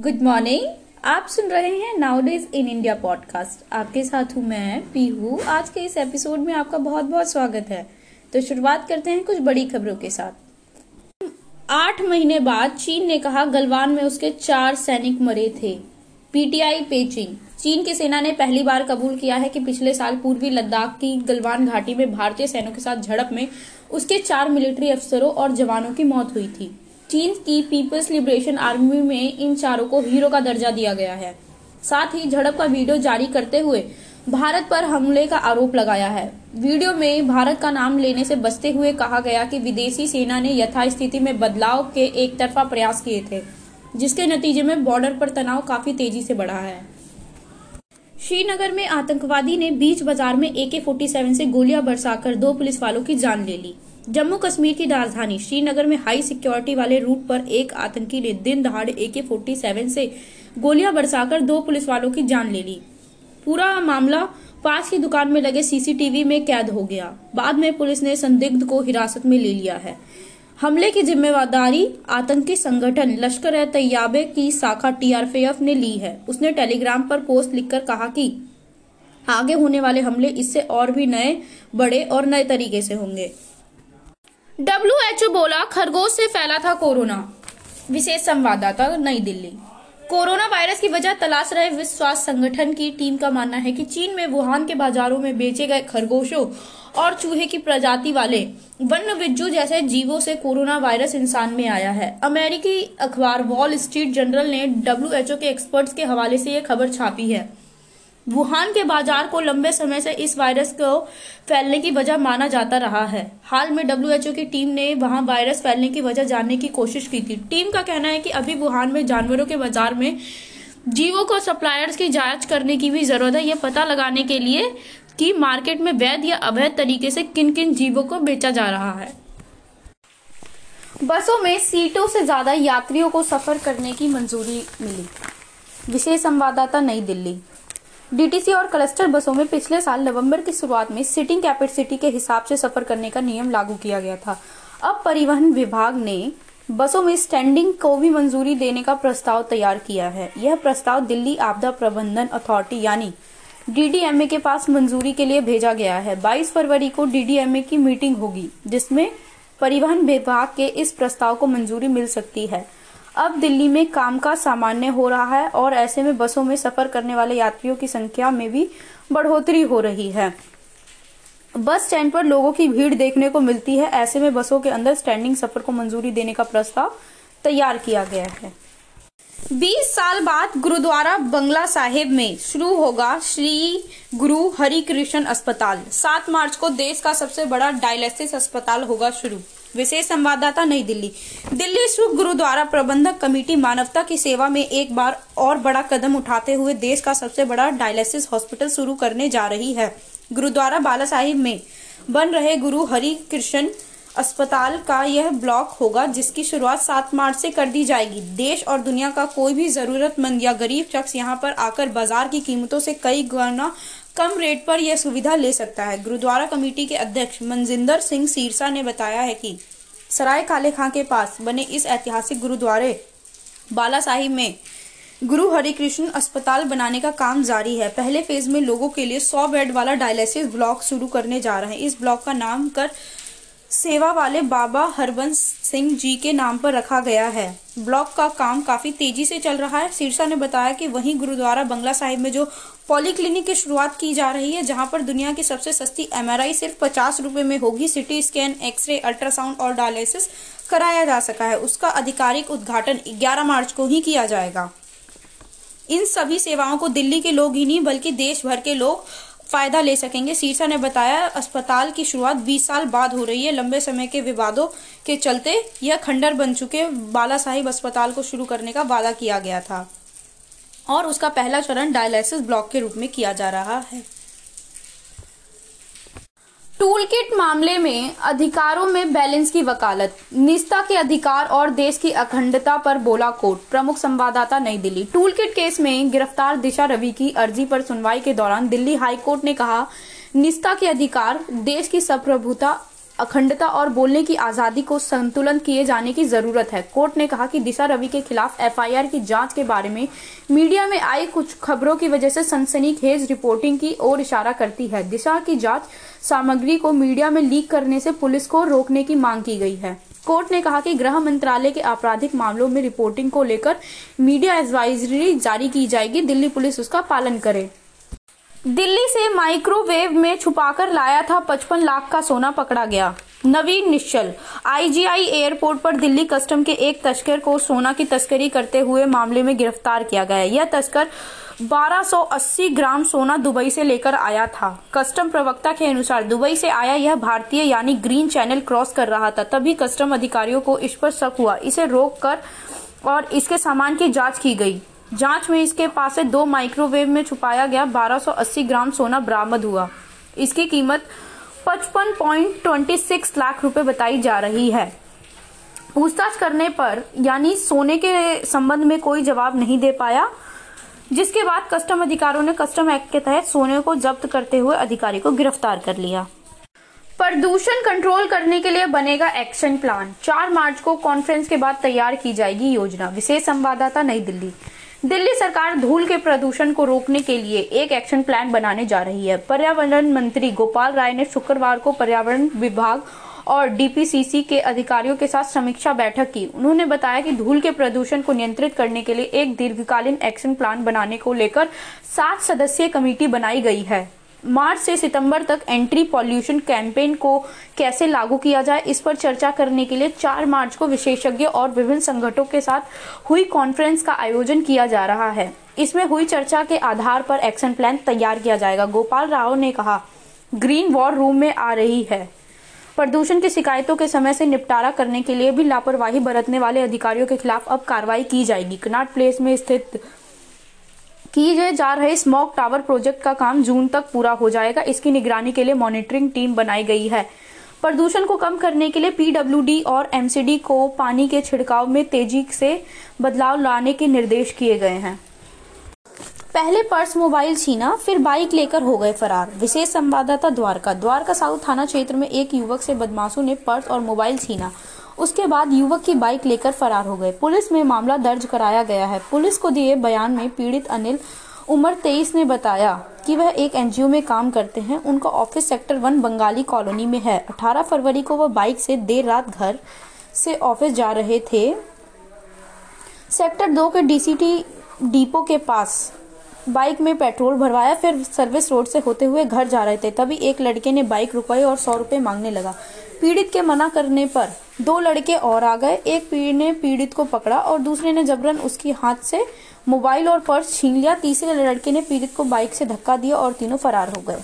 Good morning आप सुन रहे हैं नाउडेज इन इंडिया पॉडकास्ट आपके साथ हूँ मैं, पीहू. आज के इस एपिसोड में आपका बहुत बहुत स्वागत है। तो शुरुआत करते हैं कुछ बड़ी खबरों के साथ। आठ महीने बाद चीन ने कहा गलवान में उसके चार सैनिक मरे थे। पीटीआई पेचिंग चीन की सेना ने पहली बार कबूल किया है कि पिछले साल पूर्वी लद्दाख की गलवान घाटी में भारतीय सैनिकों के साथ झड़प में उसके चार मिलिट्री अफसरों और जवानों की मौत हुई थी। चीन की पीपल्स लिबरेशन आर्मी में इन चारों को हीरो का दर्जा दिया गया है। साथ ही झड़प का वीडियो जारी करते हुए भारत पर हमले का आरोप लगाया है। वीडियो में भारत का नाम लेने से बचते हुए कहा गया कि विदेशी सेना ने यथास्थिति में बदलाव के एक तरफा प्रयास किए थे, जिसके नतीजे में बॉर्डर पर तनाव काफ़ी तेज़ी से बढ़ा है। श्रीनगर में आतंकवादी ने बीच बाज़ार में ए के फोर्टी सेवन से गोलियाँ बरसाकर दो पुलिस वालों की जान ले ली। जम्मू कश्मीर की राजधानी श्रीनगर में हाई सिक्योरिटी वाले रूट पर एक आतंकी ने दिन दहाड़े ए के फोर्टी सेवन से गोलियाँ बरसाकर दो पुलिस वालों की जान ले ली। पूरा मामला पास की दुकान में लगे सीसीटीवी में कैद हो गया। बाद में पुलिस ने संदिग्ध को हिरासत में ले लिया है। हमले की ज़िम्मेदारी आतंकी संगठन लश्कर ए तैयाबे की शाखा टीआरपीएफ ने ली है। उसने टेलीग्राम पर पोस्ट लिखकर कहा कि आगे होने वाले हमले इससे और भी नए, बड़े और नए तरीके से होंगे। डब्ल्यू एच ओ बोला, खरगोश से फैला था कोरोना। विशेष संवाददाता, नई दिल्ली। कोरोना वायरस की वजह तलाश रहे विश्व स्वास्थ्य संगठन की टीम का मानना है कि चीन में वुहान के बाजारों में बेचे गए खरगोशों और चूहे की प्रजाति वाले वन्य बिज्जू जैसे जीवों से कोरोना वायरस इंसान में आया है। अमेरिकी अखबार वॉल स्ट्रीट जनरल ने डब्ल्यू के एक्सपर्ट्स के हवाले से यह खबर छापी है। वुहान के बाज़ार को लंबे समय से इस वायरस को फैलने की वजह माना जाता रहा है। हाल में डब्ल्यूएचओ की टीम ने वहाँ वायरस फैलने की वजह जानने की कोशिश की थी। टीम का कहना है कि अभी वुहान में जानवरों के बाज़ार में जीवों को सप्लायर्स की जाँच करने की भी ज़रूरत है। यह पता लगाने के लिए कि मार्केट में वैध या अवैध तरीके से किन किन जीवों को बेचा जा रहा है। बसों में सीटों से ज़्यादा यात्रियों को सफ़र करने की मंजूरी मिली। विशेष संवाददाता नई दिल्ली। डीटीसी और क्लस्टर बसों में पिछले साल नवंबर की शुरुआत में सीटिंग कैपेसिटी के हिसाब से सफ़र करने का नियम लागू किया गया था। अब परिवहन विभाग ने बसों में स्टैंडिंग को भी मंजूरी देने का प्रस्ताव तैयार किया है। यह प्रस्ताव दिल्ली आपदा प्रबंधन अथॉरिटी यानी डीडीएमए के पास मंजूरी के लिए भेजा गया है। 22 फरवरी को डीडीएमए की मीटिंग होगी, जिसमें परिवहन विभाग के इस प्रस्ताव को मंजूरी मिल सकती है। अब दिल्ली में काम का सामान्य हो रहा है और ऐसे में बसों में सफ़र करने वाले यात्रियों की संख्या में भी बढ़ोतरी हो रही है। बस स्टैंड पर लोगों की भीड़ देखने को मिलती है। ऐसे में बसों के अंदर स्टैंडिंग सफ़र को मंजूरी देने का प्रस्ताव तैयार किया गया है। 20 साल बाद गुरुद्वारा बंगला साहिब में शुरू होगा श्री गुरु हरि कृष्ण अस्पताल। 7 मार्च को देश का सबसे बड़ा डायलिसिस अस्पताल होगा शुरू। विशेष संवाददाता नई दिल्ली। दिल्ली स्थित गुरुद्वारा प्रबंधक कमेटी मानवता की सेवा में एक बार और बड़ा कदम उठाते हुए देश का सबसे बड़ा डायलिसिस हॉस्पिटल शुरू करने जा रही है। गुरुद्वारा बाला साहिब में बन रहे गुरु हरि कृष्ण अस्पताल का यह ब्लॉक होगा, जिसकी शुरुआत सात मार्च से कर दी जाएगी। देश और दुनिया का कोई भी जरूरतमंद या गरीब शख्स यहाँ पर आकर बाज़ार की कीमतों से कई गुना कम रेट पर यह सुविधा ले सकता है। गुरुद्वारा कमेटी के अध्यक्ष मनजिंदर सिंह सीरसा ने बताया है कि सराय काले खां के पास बने इस ऐतिहासिक गुरुद्वारे बाला साहिब में गुरु हरिकृष्ण अस्पताल बनाने का काम जारी है। पहले फ़ेज़ में लोगों के लिए 100 बेड वाला डायलिसिस ब्लॉक शुरू करने जा रहे हैं। इस ब्लॉक का नाम कर सेवा वाले बाबा हरबंस सिंह जी के नाम पर रखा गया है। ब्लॉक का काम काफ़ी तेज़ी से चल रहा है। सिरसा ने बताया कि वहीं गुरुद्वारा बंगला साहिब में जो पॉलीक्लिनिक की शुरुआत की जा रही है, जहाँ पर दुनिया की सबसे सस्ती एमआरआई सिर्फ़ पचास रुपए में होगी, सिटी स्कैन, एक्सरे, अल्ट्रासाउंड और डायलिसिस कराया जा सका है। उसका आधिकारिक उद्घाटन 11 मार्च को ही किया जाएगा। इन सभी सेवाओं को दिल्ली के लोग ही नहीं, बल्कि देश भर के लोग फ़ायदा ले सकेंगे। सीरसा ने बताया, अस्पताल की शुरुआत 20 साल बाद हो रही है। लंबे समय के विवादों के चलते यह खंडर बन चुके। बाला साहिब अस्पताल को शुरू करने का वादा किया गया था और उसका पहला चरण डायलिसिस ब्लॉक के रूप में किया जा रहा है। टूल किट मामले में अधिकारों में बैलेंस की वकालत। निस्ता के अधिकार और देश की अखंडता पर बोला कोर्ट। प्रमुख संवाददाता नई दिल्ली। टूलकिट केस में गिरफ़्तार दिशा रवि की अर्जी पर सुनवाई के दौरान दिल्ली हाई कोर्ट ने कहा निस्ता के अधिकार, देश की संप्रभुता अखंडता और बोलने की आज़ादी को संतुलन किए जाने की ज़रूरत है। कोर्ट ने कहा कि दिशा रवि के खिलाफ एफआईआर की जाँच के बारे में मीडिया में आई कुछ खबरों की वजह से सनसनीखेज रिपोर्टिंग की ओर इशारा करती है। दिशा की जाँच सामग्री को मीडिया में लीक करने से पुलिस को रोकने की मांग की गई है। कोर्ट ने कहा कि गृह मंत्रालय के आपराधिक मामलों में रिपोर्टिंग को लेकर मीडिया एडवाइजरी जारी की जाएगी। दिल्ली पुलिस उसका पालन करे। दिल्ली से माइक्रोवेव में छुपाकर लाया था 55 लाख का सोना पकड़ा गया। नवीन निश्चल, आईजीआई एयरपोर्ट पर दिल्ली कस्टम के एक तस्कर को सोना की तस्करी करते हुए मामले में गिरफ़्तार किया गया। यह तस्कर 1280 ग्राम सोना दुबई से लेकर आया था। कस्टम प्रवक्ता के अनुसार, दुबई से आया यह भारतीय यानी ग्रीन चैनल क्रॉस कर रहा था। तभी कस्टम अधिकारियों को इस पर शक हुआ। इसे रोक कर और इसके सामान की जाँच की गई। जाँच में इसके पास से दो माइक्रोवेव में छुपाया गया 1280 ग्राम सोना बरामद हुआ। इसकी कीमत 55.26 लाख रुपए बताई जा रही है। पूछताछ करने पर, यानी सोने के संबंध में कोई जवाब नहीं दे पाया, जिसके बाद कस्टम अधिकारियों ने कस्टम एक्ट के तहत सोने को जब्त करते हुए अधिकारी को गिरफ़्तार कर लिया। प्रदूषण कंट्रोल करने के लिए बनेगा एक्शन प्लान। 4 मार्च को कॉन्फ्रेंस के बाद तैयार की जाएगी योजना। विशेष संवाददाता नई दिल्ली। दिल्ली सरकार धूल के प्रदूषण को रोकने के लिए एक एक्शन प्लान बनाने जा रही है। पर्यावरण मंत्री गोपाल राय ने शुक्रवार को पर्यावरण विभाग और डीपीसीसी के अधिकारियों के साथ समीक्षा बैठक की। उन्होंने बताया कि धूल के प्रदूषण को नियंत्रित करने के लिए एक दीर्घकालीन एक्शन प्लान बनाने को लेकर सात सदस्यीय कमेटी बनाई गई है। मार्च से सितंबर तक एंट्री पॉल्यूशन कैंपेन को कैसे लागू किया जाए, इस पर चर्चा करने के लिए 4 मार्च को विशेषज्ञ और विभिन्न संगठनों के साथ हुई कॉन्फ्रेंस का आयोजन किया जा रहा है। इसमें हुई चर्चा के आधार पर एक्शन प्लान तैयार किया जाएगा। गोपाल राव ने कहा, ग्रीन वॉर रूम में आ रही है। प्रदूषण की शिकायतों के समय से निपटारा करने के लिए भी लापरवाही बरतने वाले अधिकारियों के खिलाफ अब कार्रवाई की जाएगी। कनाट प्लेस में स्थित किए जा रहे स्मोक टावर प्रोजेक्ट का काम जून तक पूरा हो जाएगा। इसकी निगरानी के लिए मॉनिटरिंग टीम बनाई गई है। प्रदूषण को कम करने के लिए पीडब्ल्यूडी और एमसीडी को पानी के छिड़काव में तेज़ी से बदलाव लाने के निर्देश किए गए हैं। पहले पर्स मोबाइल छीना, फिर बाइक लेकर हो गए फरार। विशेष संवाददाता द्वारका। द्वारका साउथ थाना क्षेत्र में एक युवक से बदमाशों ने पर्स और मोबाइल छीना। उसके बाद युवक की बाइक लेकर फरार हो गए। पुलिस में मामला दर्ज कराया गया है। पुलिस को दिए बयान में पीड़ित अनिल, उमर तेईस, ने बताया कि वह एक एनजीओ में काम करते हैं। उनका office sector one Bengali colony में है। 18 फरवरी को वह बाइक से देर रात घर से ऑफ़िस जा रहे थे। सेक्टर दो के डीसीटी डिपो के पास बाइक में पेट्रोल भरवाया, फिर सर्विस रोड से होते हुए घर जा रहे थे। तभी एक लड़के ने बाइक रुकवाई और सौ रुपए मांगने लगा। पीड़ित के मना करने पर दो लड़के और आ गए। एक पीड़ ने पीड़ित को पकड़ा और दूसरे ने जबरन उसकी हाथ से मोबाइल और पर्स छीन लिया। तीसरे लड़के ने पीड़ित को बाइक से धक्का दिया और तीनों फरार हो गए।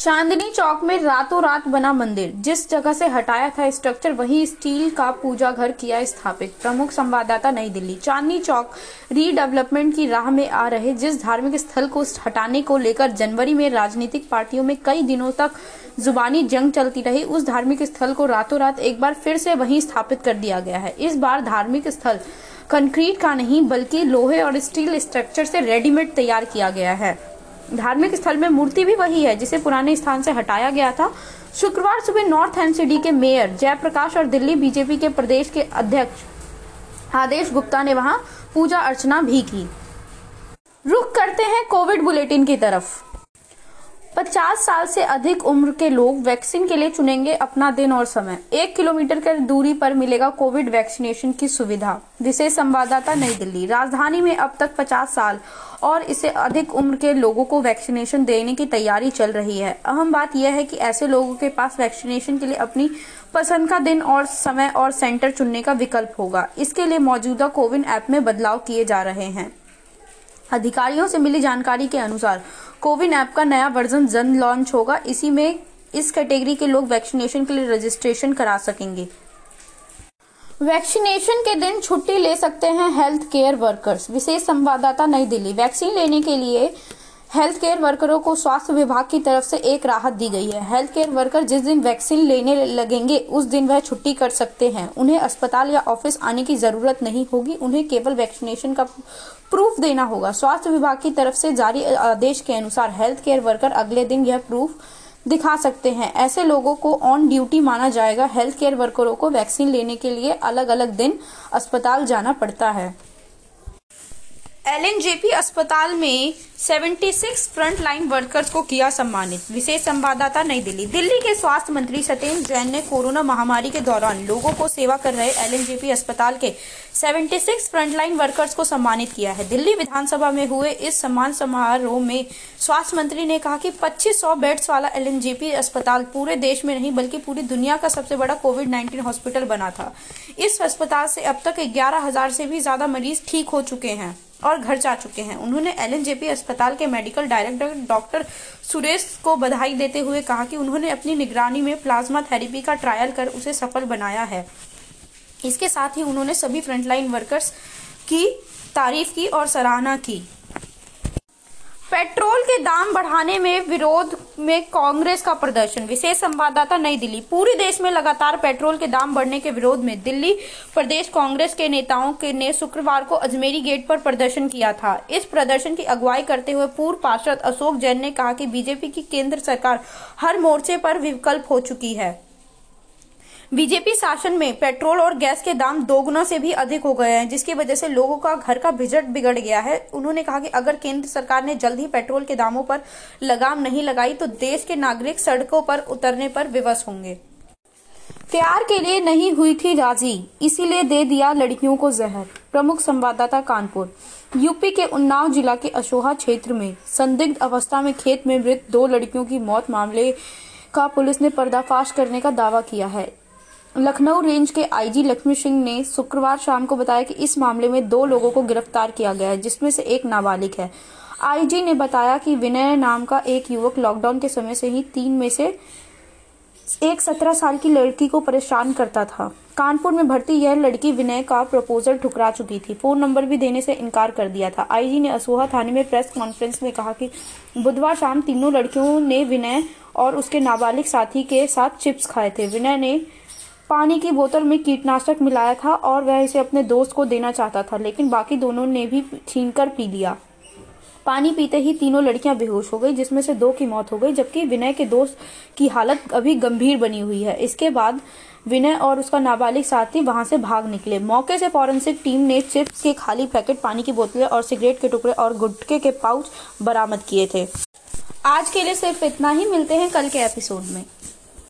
चांदनी चौक में रातों रात बना मंदिर। जिस जगह से हटाया था स्ट्रक्चर वही स्टील का पूजा घर किया स्थापित। प्रमुख संवाददाता नई दिल्ली। चांदनी चौक रीडेवलपमेंट की राह में आ रहे जिस धार्मिक स्थल को हटाने को लेकर जनवरी में राजनीतिक पार्टियों में कई दिनों तक जुबानी जंग चलती रही, उस धार्मिक स्थल को रातों रात एक बार फिर से वहीं स्थापित कर दिया गया है। इस बार धार्मिक स्थल कंक्रीट का नहीं, बल्कि लोहे और स्टील स्ट्रक्चर से रेडीमेड तैयार किया गया है। धार्मिक स्थल में मूर्ति भी वही है, जिसे पुराने स्थान से हटाया गया था। शुक्रवार सुबह नॉर्थ एमसीडी के मेयर जयप्रकाश और दिल्ली बीजेपी के प्रदेश के अध्यक्ष आदेश गुप्ता ने वहाँ पूजा अर्चना भी की। रुख करते हैं कोविड बुलेटिन की तरफ़। 50 साल से अधिक उम्र के लोग वैक्सीन के लिए चुनेंगे अपना दिन और समय। एक किलोमीटर की दूरी पर मिलेगा कोविड वैक्सीनेशन की सुविधा। विशेष संवाददाता नई दिल्ली। राजधानी में अब तक 50 साल और इससे अधिक उम्र के लोगों को वैक्सीनेशन देने की तैयारी चल रही है। अहम बात यह है कि ऐसे लोगों के पास वैक्सीनेशन के लिए अपनी पसंद का दिन और समय और सेंटर चुनने का विकल्प होगा। इसके लिए मौजूदा कोविन ऐप में बदलाव किए जा रहे हैं। अधिकारियों से मिली जानकारी के अनुसार कोविन ऐप का नया वर्जन जल्द लॉन्च होगा। इसी में इस कैटेगरी के लोग वैक्सीनेशन के लिए रजिस्ट्रेशन करा सकेंगे। वैक्सीनेशन के दिन छुट्टी ले सकते हैं हेल्थ केयर वर्कर्स। विशेष संवाददाता नई दिल्ली। वैक्सीन लेने के लिए हेल्थ केयर वर्करों को स्वास्थ्य विभाग की तरफ़ से एक राहत दी गई है। हेल्थ केयर वर्कर जिस दिन वैक्सीन लेने लगेंगे, उस दिन वह छुट्टी कर सकते हैं। उन्हें अस्पताल या ऑफ़िस आने की ज़रूरत नहीं होगी, उन्हें केवल वैक्सीनेशन का प्रूफ देना होगा। स्वास्थ्य विभाग की तरफ़ से जारी आदेश के अनुसार हेल्थ केयर वर्कर अगले दिन यह प्रूफ दिखा सकते हैं। ऐसे लोगों को ऑन ड्यूटी माना जाएगा। हेल्थ केयर वर्करों को वैक्सीन लेने के लिए अलग अलग दिन अस्पताल जाना पड़ता है। एलएनजेपी अस्पताल में 76 फ्रंट लाइन वर्कर्स को किया सम्मानित। विशेष संवाददाता नई दिल्ली। दिल्ली के स्वास्थ्य मंत्री सत्येंद्र जैन ने कोरोना महामारी के दौरान लोगों को सेवा कर रहे एलएनजेपी अस्पताल के 76 फ्रंट लाइन वर्कर्स को सम्मानित किया है। दिल्ली विधानसभा में हुए इस सम्मान समारोह में स्वास्थ्य मंत्री ने कहा कि 2500 बेड्स वाला एलएनजेपी अस्पताल पूरे देश में नहीं, बल्कि पूरी दुनिया का सबसे बड़ा कोविड नाइन्टीन हॉस्पिटल बना था। इस अस्पताल से अब तक ग्यारह से भी ज़्यादा मरीज़ ठीक हो चुके हैं। और घर जा चुके हैं। उन्होंने एलएनजेपी अस्पताल के मेडिकल डायरेक्टर डॉक्टर सुरेश को बधाई देते हुए कहा कि उन्होंने अपनी निगरानी में प्लाज्मा थेरेपी का ट्रायल कर उसे सफल बनाया है। इसके साथ ही उन्होंने सभी फ्रंटलाइन वर्कर्स की तारीफ़ की और सराहना की। पेट्रोल के दाम बढ़ाने में विरोध में कांग्रेस का प्रदर्शन। विशेष संवाददाता नई दिल्ली। पूरे देश में लगातार पेट्रोल के दाम बढ़ने के विरोध में दिल्ली प्रदेश कांग्रेस के नेताओं के ने शुक्रवार को अजमेरी गेट पर प्रदर्शन किया था। इस प्रदर्शन की अगुवाई करते हुए पूर्व पार्षद अशोक जैन ने कहा कि बीजेपी की केंद्र सरकार हर मोर्चे पर विकल्प हो चुकी है। बीजेपी शासन में पेट्रोल और गैस के दाम दोगुना से भी अधिक हो गए हैं, जिसकी वजह से लोगों का घर का बजट बिगड़ गया है। उन्होंने कहा कि अगर केंद्र सरकार ने जल्द ही पेट्रोल के दामों पर लगाम नहीं लगाई तो देश के नागरिक सड़कों पर उतरने पर विवश होंगे। प्यार के लिए नहीं हुई थी राज़ी, इसीलिए दे दिया लड़कियों को जहर। प्रमुख संवाददाता कानपुर। यूपी के उन्नाव जिला के अशोहा क्षेत्र में संदिग्ध अवस्था में खेत में मृत दो लड़कियों की मौत। मामले का पुलिस ने पर्दाफाश करने का दावा किया है। लखनऊ रेंज के आईजी लक्ष्मी सिंह ने शुक्रवार शाम को बताया कि इस मामले में दो लोगों को गिरफ़्तार किया गया है, जिसमें से एक नाबालिग है। आईजी ने बताया कि विनय नाम का एक युवक लॉकडाउन के समय से ही तीन में से एक सत्रह साल की लड़की को परेशान करता था। कानपुर में भर्ती यह लड़की विनय का प्रपोजल ठुकरा चुकी थी। फ़ोन नंबर भी देने से इनकार कर दिया था। आईजी ने असोहा थाने में प्रेस कॉन्फ्रेंस में कहा कि बुधवार शाम तीनों लड़कियों ने विनय और उसके नाबालिग साथी के साथ चिप्स खाए थे। विनय ने पानी की बोतल में कीटनाशक मिलाया था और वह इसे अपने दोस्त को देना चाहता था, लेकिन बाकी दोनों ने भी छीनकर पी लिया। पानी पीते ही तीनों लड़कियाँ बेहोश हो गई, जिसमें से दो की मौत हो गई, जबकि विनय के दोस्त की हालत अभी गंभीर बनी हुई है। इसके बाद विनय और उसका नाबालिग साथी वहाँ से भाग निकले। मौके से फॉरेंसिक टीम ने चिप्स के खाली पैकेट, पानी की बोतलें और सिगरेट के टुकड़े और गुटके के पाउच बरामद किए थे। आज के लिए सिर्फ़ इतना ही, मिलते हैं कल के एपिसोड में।